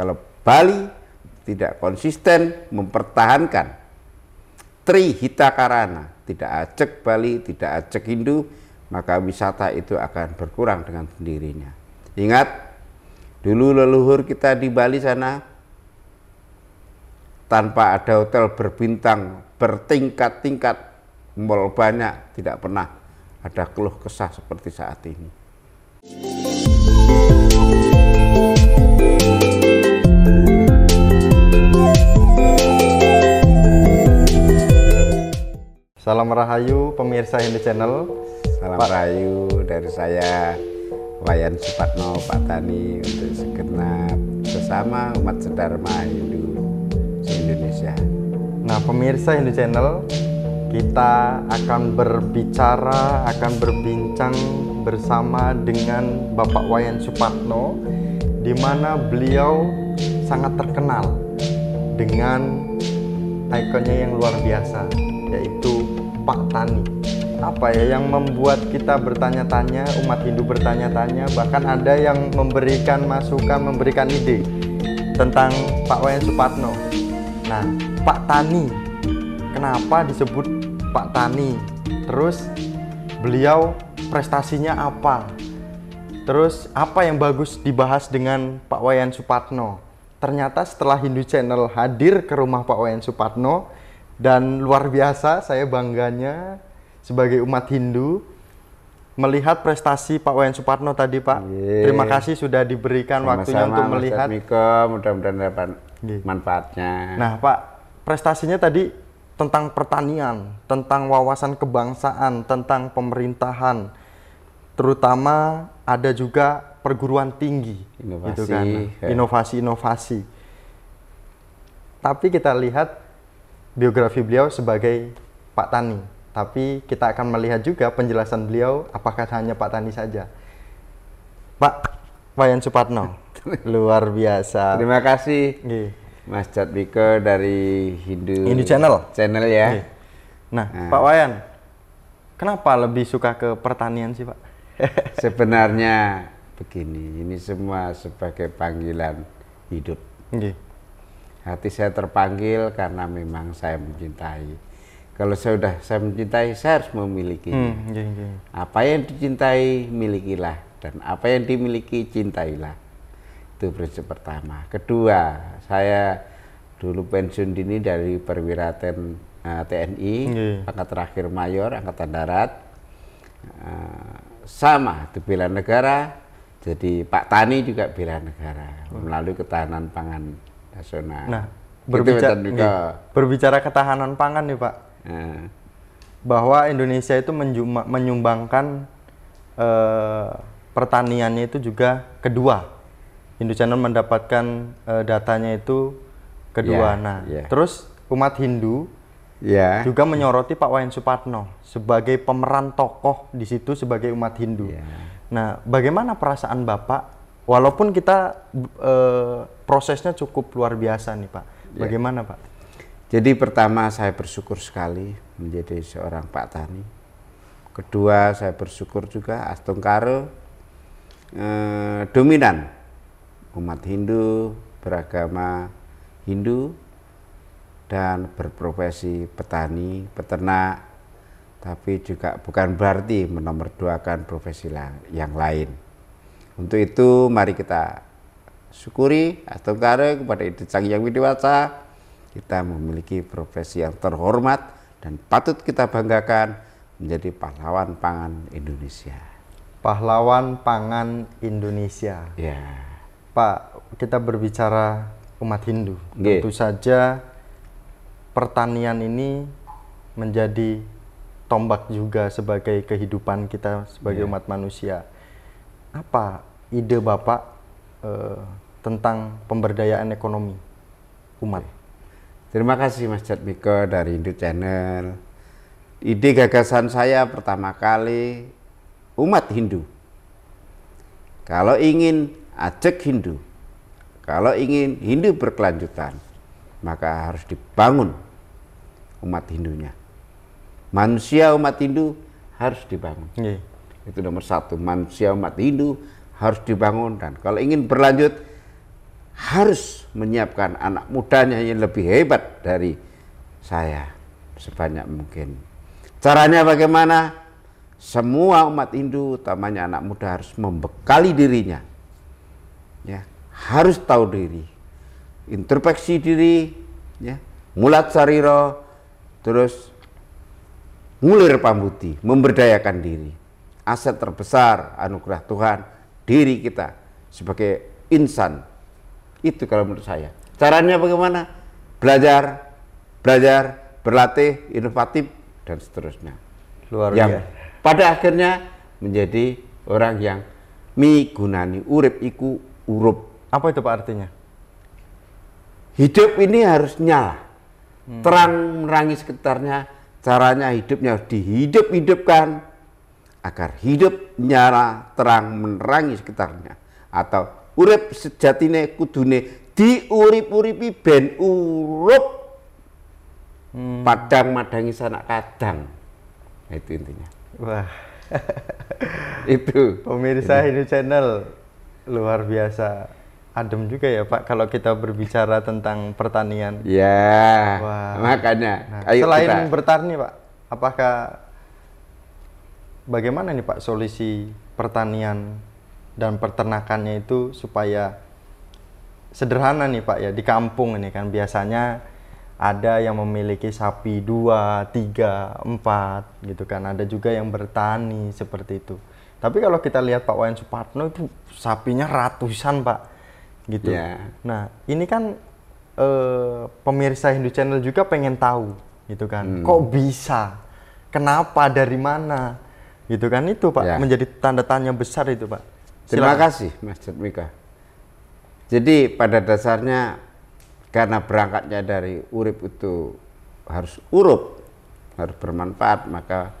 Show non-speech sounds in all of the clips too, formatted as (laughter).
Kalau Bali tidak konsisten mempertahankan Tri Hitakarana, tidak ajak Bali, tidak ajak Hindu, maka wisata itu akan berkurang dengan sendirinya. Ingat, dulu leluhur kita di Bali sana tanpa ada hotel berbintang bertingkat-tingkat mall banyak tidak pernah ada keluh kesah seperti saat ini. Salam Rahayu pemirsa Hindu Channel. Salam Rahayu dari saya Wayan Supatno Pak Tani untuk segenap bersama umat sedharma Hindu se-Indonesia. Nah, pemirsa Hindu Channel, kita akan berbicara, akan berbincang bersama dengan Bapak Wayan Supatno di mana beliau sangat terkenal dengan ikonnya yang luar biasa yaitu Pak Tani. Apa ya yang membuat kita bertanya-tanya, umat Hindu bertanya-tanya, bahkan ada yang memberikan masukan, memberikan ide tentang Pak Wayan Supatno. Nah, Pak Tani, kenapa disebut Pak Tani? Terus beliau prestasinya apa? Terus apa yang bagus dibahas dengan Pak Wayan Supatno? Ternyata setelah Hindu Channel hadir ke rumah Pak Wayan Supatno dan luar biasa saya bangganya sebagai umat Hindu melihat prestasi Pak Wayan Supatno tadi Pak. Ye. Terima kasih sudah diberikan Sama-sama, waktunya untuk Mas melihat. Miko, mudah-mudahan dapat Ye. manfaatnya. Nah Pak, prestasinya tadi tentang pertanian, tentang wawasan kebangsaan, tentang pemerintahan, terutama ada juga perguruan tinggi, Inovasi, gitu kan, ya. inovasi-inovasi. Tapi kita lihat biografi beliau sebagai Pak Tani, tapi kita akan melihat juga penjelasan beliau apakah hanya Pak Tani saja. Pak Wayan Supatno, (laughs) luar biasa. Terima kasih Nggih. Mas Jatmiko dari Hindu Hindu Channel. Channel ya. Oke. Nah, Pak Wayan, kenapa lebih suka ke pertanian sih, Pak? (laughs) Sebenarnya begini, ini semua sebagai panggilan hidup. Hati saya terpanggil karena memang saya mencintai. Kalau saya sudah saya mencintai, saya harus memiliki. Hmm, nggih, nggih. Apa yang dicintai, milikilah. Dan apa yang dimiliki, cintailah. Itu prinsip pertama. Kedua, saya dulu pensiun dini dari perwira TN, eh, TNI, Nggih. pangkat terakhir mayor, angkatan darat. Eh, sama, itu bela negara. Jadi Pak Tani juga bela negara melalui ketahanan pangan nasional. Nah, berbicara nggih. berbicara ketahanan pangan nih, Pak. Eh, Bahwa Indonesia itu menjuma- menyumbangkan eh, pertaniannya itu juga kedua. Hindu Channel mendapatkan eh, datanya itu kedua. Ya, nah, ya. terus umat Hindu ya. juga menyoroti Pak Wayan Supatno sebagai pemeran tokoh di situ sebagai umat Hindu. Ya. Nah, bagaimana perasaan Bapak? Walaupun kita eh, prosesnya cukup luar biasa nih Pak. Ya. Bagaimana Pak? Jadi pertama saya bersyukur sekali menjadi seorang Pak Tani. Kedua saya bersyukur juga Astungkaro eh, dominan umat Hindu beragama Hindu dan berprofesi petani, peternak, tapi juga bukan berarti menomorduakan profesi yang lain. Untuk itu mari kita syukuri Astungkaro kepada Ibu Cangyang Widiwasa kita memiliki profesi yang terhormat dan patut kita banggakan menjadi pahlawan pangan Indonesia. Pahlawan pangan Indonesia. Ya, Pak, kita berbicara umat Hindu. Nggih. Tentu saja pertanian ini menjadi tombak juga sebagai kehidupan kita sebagai umat manusia. Apa ide Bapak eh, tentang pemberdayaan ekonomi umat? terima kasih Mas Jatmiko dari Hindu Channel. Ide gagasan saya pertama kali umat Hindu. Kalau ingin ajak Hindu, kalau ingin Hindu berkelanjutan, maka harus dibangun umat Hindunya. Manusia umat Hindu harus dibangun. Nggih. Itu nomor satu, manusia umat Hindu harus dibangun dan kalau ingin berlanjut harus menyiapkan anak mudanya yang lebih hebat dari saya sebanyak mungkin. Caranya bagaimana? Semua umat Hindu, utamanya anak muda harus membekali dirinya. Ya, harus tahu diri. Introspeksi diri, ya. Mulat sariro, terus ngulir pambuti, memberdayakan diri. Aset terbesar anugerah Tuhan diri kita sebagai insan. Itu kalau menurut saya. Caranya bagaimana? Belajar, belajar, berlatih, inovatif dan seterusnya. Luar yang biasa. pada akhirnya menjadi orang yang migunani urip iku urup. Apa itu Pak artinya? Hidup ini harus nyala. Terang menerangi sekitarnya, caranya hidupnya harus dihidup-hidupkan agar hidup nyala terang menerangi sekitarnya. Atau urip sejatine kudune diurip-uripi ben urup. Padang madangi sanak kadang. Nah, itu intinya. Wah, (laughs) itu. Pemirsa Hindu Channel luar biasa adem juga ya Pak kalau kita berbicara tentang pertanian. ya Wah. makanya Nah, ayo selain kita bertani Pak, apakah bagaimana nih Pak solusi pertanian dan peternakannya itu supaya sederhana nih Pak ya di kampung ini kan biasanya ada yang memiliki sapi dua, tiga, empat gitu kan. Ada juga yang bertani seperti itu. Tapi kalau kita lihat Pak Wayan Supatno itu sapinya ratusan Pak gitu. Ya. Nah ini kan eh, pemirsa Hindu Channel juga pengen tahu gitu kan. Kok bisa? Kenapa? Dari mana? Gitu kan itu Pak Ya. menjadi tanda tanya besar itu Pak. Terima Silakan. kasih Mas Mika. Jadi pada dasarnya karena berangkatnya dari urip itu harus urup, harus bermanfaat, maka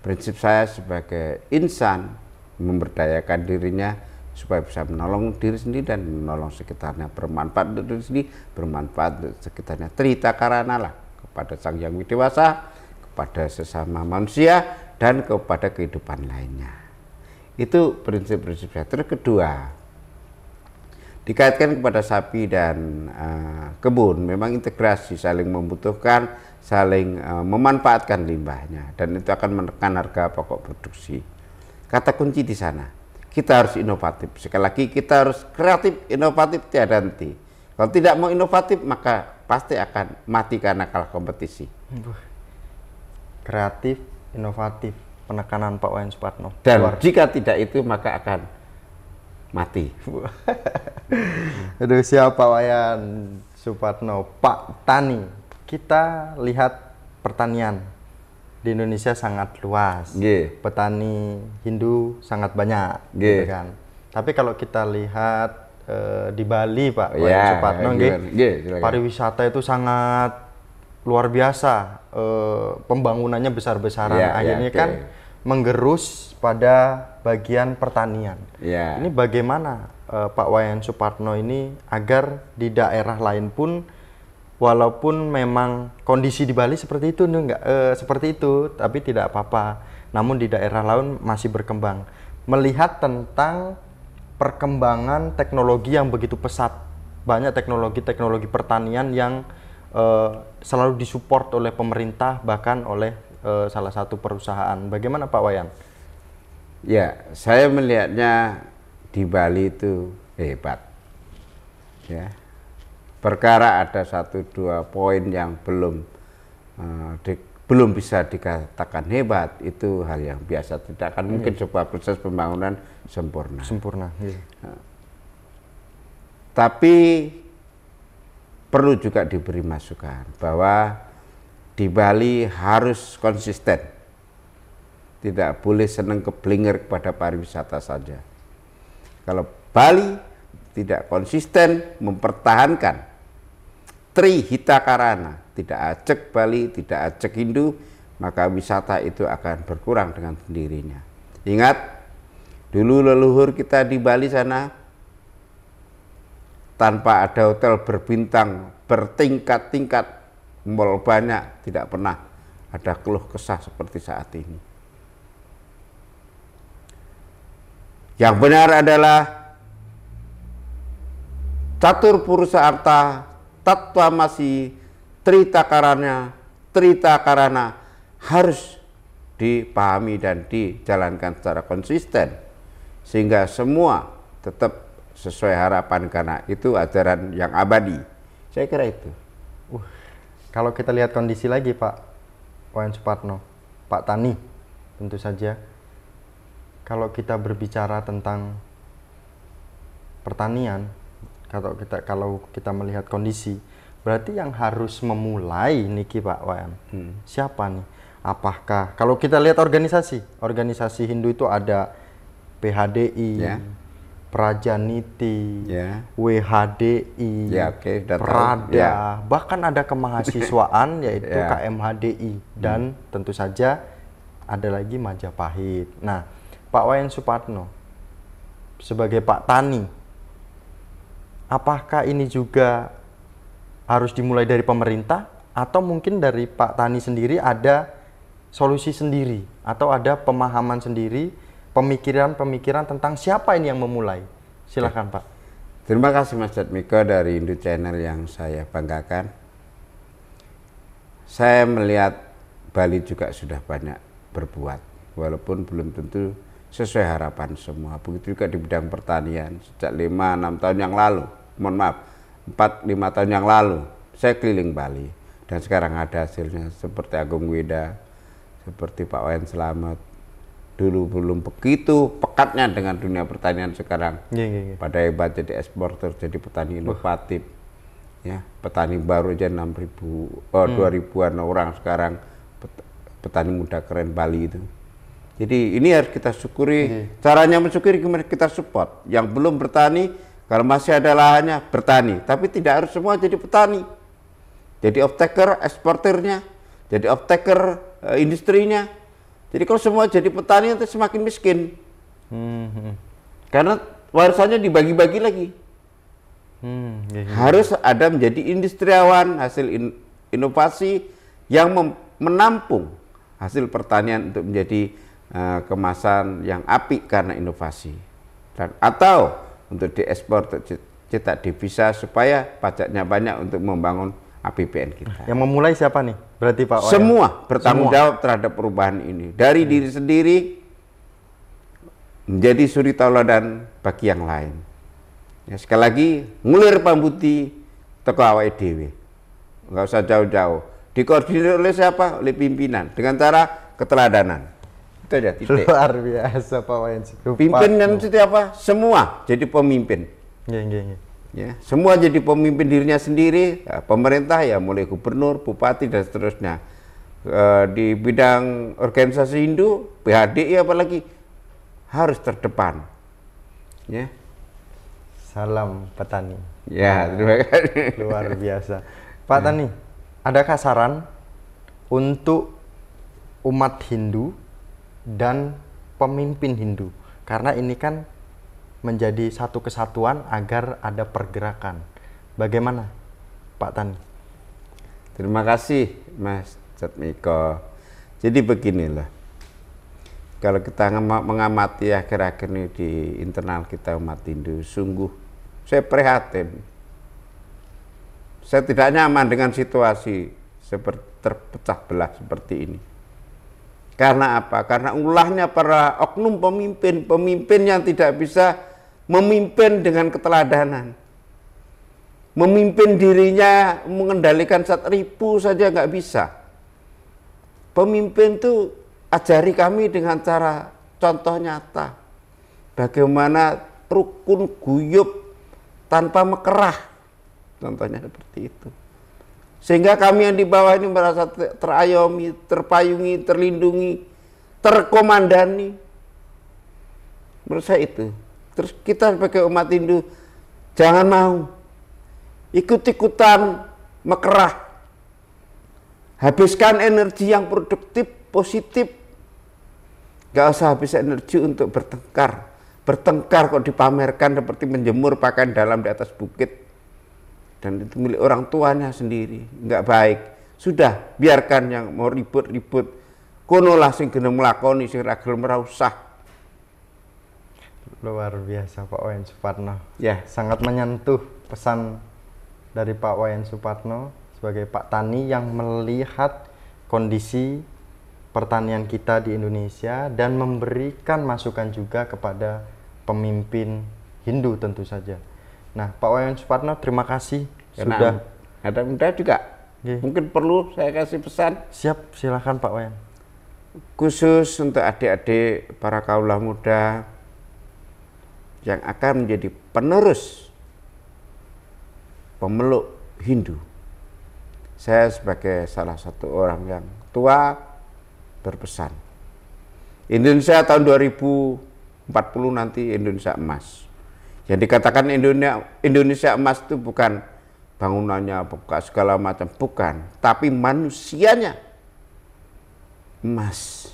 prinsip saya sebagai insan memberdayakan dirinya supaya bisa menolong diri sendiri dan menolong sekitarnya bermanfaat untuk diri sendiri, bermanfaat untuk sekitarnya. Cerita karena lah kepada sang yang dewasa, kepada sesama manusia dan kepada kehidupan lainnya. Itu prinsip-prinsip saya. Terus kedua, dikaitkan kepada sapi dan eh, kebun, memang integrasi saling membutuhkan, saling eh, memanfaatkan limbahnya dan itu akan menekan harga pokok produksi. Kata kunci di sana, kita harus inovatif. Sekali lagi kita harus kreatif, inovatif tiada henti. Kalau tidak mau inovatif maka pasti akan mati karena kalah kompetisi. Kreatif, inovatif, penekanan Pak Wayan Supatno. Dan Luar jika tidak itu maka akan mati. (laughs) Aduh siapa Wayan Supatno Pak Tani kita lihat pertanian di Indonesia sangat luas Nggih. petani Hindu sangat banyak Nggih. gitu kan tapi kalau kita lihat eh, di Bali Pak Oh, Wayan ya, Supatno gimana? nggih, Nggih, silakan. pariwisata itu sangat luar biasa eh, pembangunannya besar-besaran Ya, ya, akhirnya oke. kan menggerus pada bagian pertanian Ya. ini bagaimana eh, Pak Wayan Supatno ini agar di daerah lain pun walaupun memang kondisi di Bali seperti itu enggak eh, seperti itu tapi tidak apa-apa. Namun di daerah lain masih berkembang. Melihat tentang perkembangan teknologi yang begitu pesat. Banyak teknologi-teknologi pertanian yang eh, selalu disupport oleh pemerintah bahkan oleh eh, salah satu perusahaan. Bagaimana Pak Wayan? Ya, saya melihatnya di Bali itu hebat. Ya. Perkara ada satu dua poin yang belum eh, di- belum bisa dikatakan hebat itu hal yang biasa tidak akan mungkin sebuah proses pembangunan sempurna. Sempurna. Iya. Tapi perlu juga diberi masukan bahwa di Bali harus konsisten. Tidak boleh senang keblinger kepada pariwisata saja. Kalau Bali tidak konsisten mempertahankan Tri Hita Karana, tidak ajak Bali, tidak ajak Hindu, maka wisata itu akan berkurang dengan sendirinya. Ingat, dulu leluhur kita di Bali sana tanpa ada hotel berbintang bertingkat-tingkat mall banyak tidak pernah ada keluh kesah seperti saat ini. Yang benar adalah catur purusa arta tatwa masih trita karana trita karana harus dipahami dan dijalankan secara konsisten sehingga semua tetap sesuai harapan karena itu ajaran yang abadi. Saya kira itu. Uh, kalau kita lihat kondisi lagi Pak Wayan Suparno, Pak Tani tentu saja kalau kita berbicara tentang pertanian, kalau kita kalau kita melihat kondisi, berarti yang harus memulai niki Pak Wayan, hmm. siapa nih? Apakah kalau kita lihat organisasi, organisasi Hindu itu ada PHDI, yeah. Prajaniti, yeah. WHDI, yeah, okay, Prada, yeah. bahkan ada kemahasiswaan (laughs) yaitu yeah. KMHDI dan hmm. tentu saja ada lagi Majapahit. Nah, Pak Wayan Supatno sebagai Pak Tani, apakah ini juga harus dimulai dari pemerintah atau mungkin dari Pak Tani sendiri ada solusi sendiri atau ada pemahaman sendiri pemikiran-pemikiran tentang siapa ini yang memulai. Silakan Pak. Terima kasih Mas Jatmiko dari Indo Channel yang saya banggakan. Saya melihat Bali juga sudah banyak berbuat, walaupun belum tentu sesuai harapan semua. Begitu juga di bidang pertanian sejak 5-6 tahun yang lalu, mohon maaf, 4-5 tahun yang lalu, saya keliling Bali. Dan sekarang ada hasilnya seperti Agung Wida, seperti Pak Wayan Selamat, dulu belum begitu pekatnya dengan dunia pertanian sekarang. Yeah, yeah, yeah. Pada hebat jadi eksporter, jadi petani inovatif. Uh. Ya, petani baru aja 6 ribu, oh, hmm. 2 ribuan orang sekarang petani muda keren Bali itu. Jadi ini harus kita syukuri. Yeah. Caranya mensyukuri gimana kita support. Yang belum bertani, kalau masih ada lahannya bertani. Tapi tidak harus semua jadi petani. Jadi off taker, eksporternya, jadi off taker uh, industrinya, jadi kalau semua jadi petani nanti semakin miskin. Hmm. Karena warisannya dibagi-bagi lagi. Hmm, ya, ya. Harus ada menjadi industriawan hasil in, inovasi yang menampung hasil pertanian untuk menjadi uh, kemasan yang apik karena inovasi. Dan atau untuk diekspor cetak devisa supaya pajaknya banyak untuk membangun APBN kita. Yang memulai siapa nih? Berarti Pak Wayan? Semua bertanggung Semua. jawab terhadap perubahan ini. Dari hmm. diri sendiri menjadi suri tauladan bagi yang lain. Ya, sekali lagi, ngulir pambuti teko awake dhewe. Enggak usah jauh-jauh. Dikoordinir oleh siapa? Oleh pimpinan dengan cara keteladanan. Itu aja titik. Luar biasa Pak Wayan. Pimpinan itu apa? Semua jadi pemimpin. Iya, iya, iya ya semua jadi pemimpin dirinya sendiri. Ya, pemerintah ya mulai gubernur bupati dan seterusnya. E, di bidang organisasi Hindu PHDI apalagi harus terdepan. Ya. Salam petani ya terima kasih. luar biasa. Pak ya. Tani ada kasaran untuk umat Hindu dan pemimpin Hindu? Karena ini kan menjadi satu kesatuan agar ada pergerakan. Bagaimana, Pak Tan? Terima kasih, Mas Jatmiko. Jadi beginilah, kalau kita mengamati akhir-akhir ini di internal kita umat Hindu, sungguh saya prihatin. Saya tidak nyaman dengan situasi terpecah belah seperti ini. Karena apa? Karena ulahnya para oknum pemimpin, pemimpin yang tidak bisa memimpin dengan keteladanan. Memimpin dirinya mengendalikan satu ribu saja nggak bisa. Pemimpin itu ajari kami dengan cara contoh nyata. Bagaimana rukun guyup tanpa mekerah. Contohnya seperti itu. Sehingga kami yang di bawah ini merasa terayomi, terpayungi, terlindungi, terkomandani. Menurut saya itu. Terus kita sebagai umat Hindu jangan mau ikut-ikutan mekerah. Habiskan energi yang produktif, positif. Gak usah habis energi untuk bertengkar. Bertengkar kok dipamerkan seperti menjemur pakaian dalam di atas bukit. Dan itu milik orang tuanya sendiri. Nggak baik. Sudah, biarkan yang mau ribut-ribut. Kono lah sing kena melakoni, sing ragil merausah Luar biasa Pak Owen Suparno. Ya. Sangat menyentuh pesan dari Pak Wayan Supatno sebagai Pak Tani yang melihat kondisi pertanian kita di Indonesia dan memberikan masukan juga kepada pemimpin Hindu tentu saja. Nah, Pak Wayan Supatno terima kasih Karena sudah ada muda juga. Nggih. Mungkin perlu saya kasih pesan siap silakan Pak Wayan. khusus untuk adik-adik para kaulah muda yang akan menjadi penerus pemeluk Hindu. Saya sebagai salah satu orang yang tua berpesan. Indonesia tahun 2040 nanti Indonesia emas. Yang dikatakan Indonesia Indonesia emas itu bukan bangunannya, bukan segala macam, bukan, tapi manusianya emas.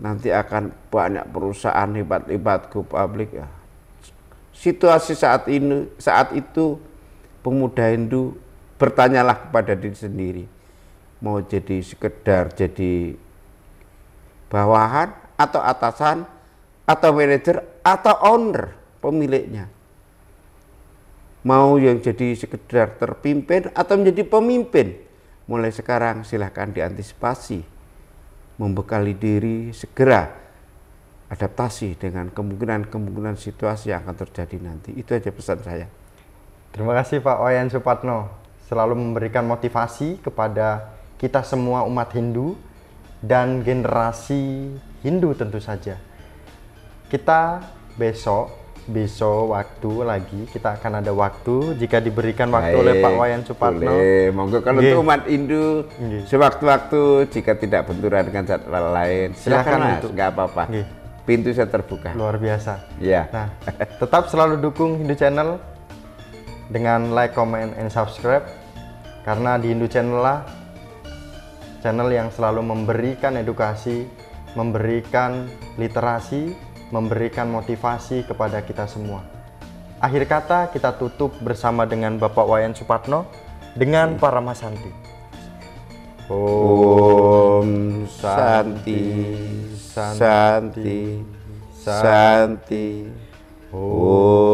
Nanti akan banyak perusahaan hebat-hebat go publik ya. Situasi saat ini saat itu pemuda Hindu bertanyalah kepada diri sendiri mau jadi sekedar jadi bawahan atau atasan atau manajer atau owner pemiliknya. Mau yang jadi sekedar terpimpin atau menjadi pemimpin. Mulai sekarang silahkan diantisipasi membekali diri segera adaptasi dengan kemungkinan-kemungkinan situasi yang akan terjadi nanti. Itu aja pesan saya. Terima kasih Pak Wayan Supatno selalu memberikan motivasi kepada kita semua umat Hindu dan generasi Hindu tentu saja. Kita besok besok waktu lagi kita akan ada waktu jika diberikan waktu oleh Pak Baik, Wayan Supatno. Boleh, monggo kalau untuk umat Hindu sewaktu-waktu jika tidak benturan dengan jadwal lain, Silakan nggak apa-apa. Pintu saya terbuka. Luar biasa. Ya. Nah, tetap selalu dukung Hindu Channel dengan like, comment, and subscribe karena di Hindu Channel lah channel yang selalu memberikan edukasi, memberikan literasi, memberikan motivasi kepada kita semua. Akhir kata kita tutup bersama dengan Bapak Wayan Supatno dengan para Masanti. Om Santi, Santi, Santi, Om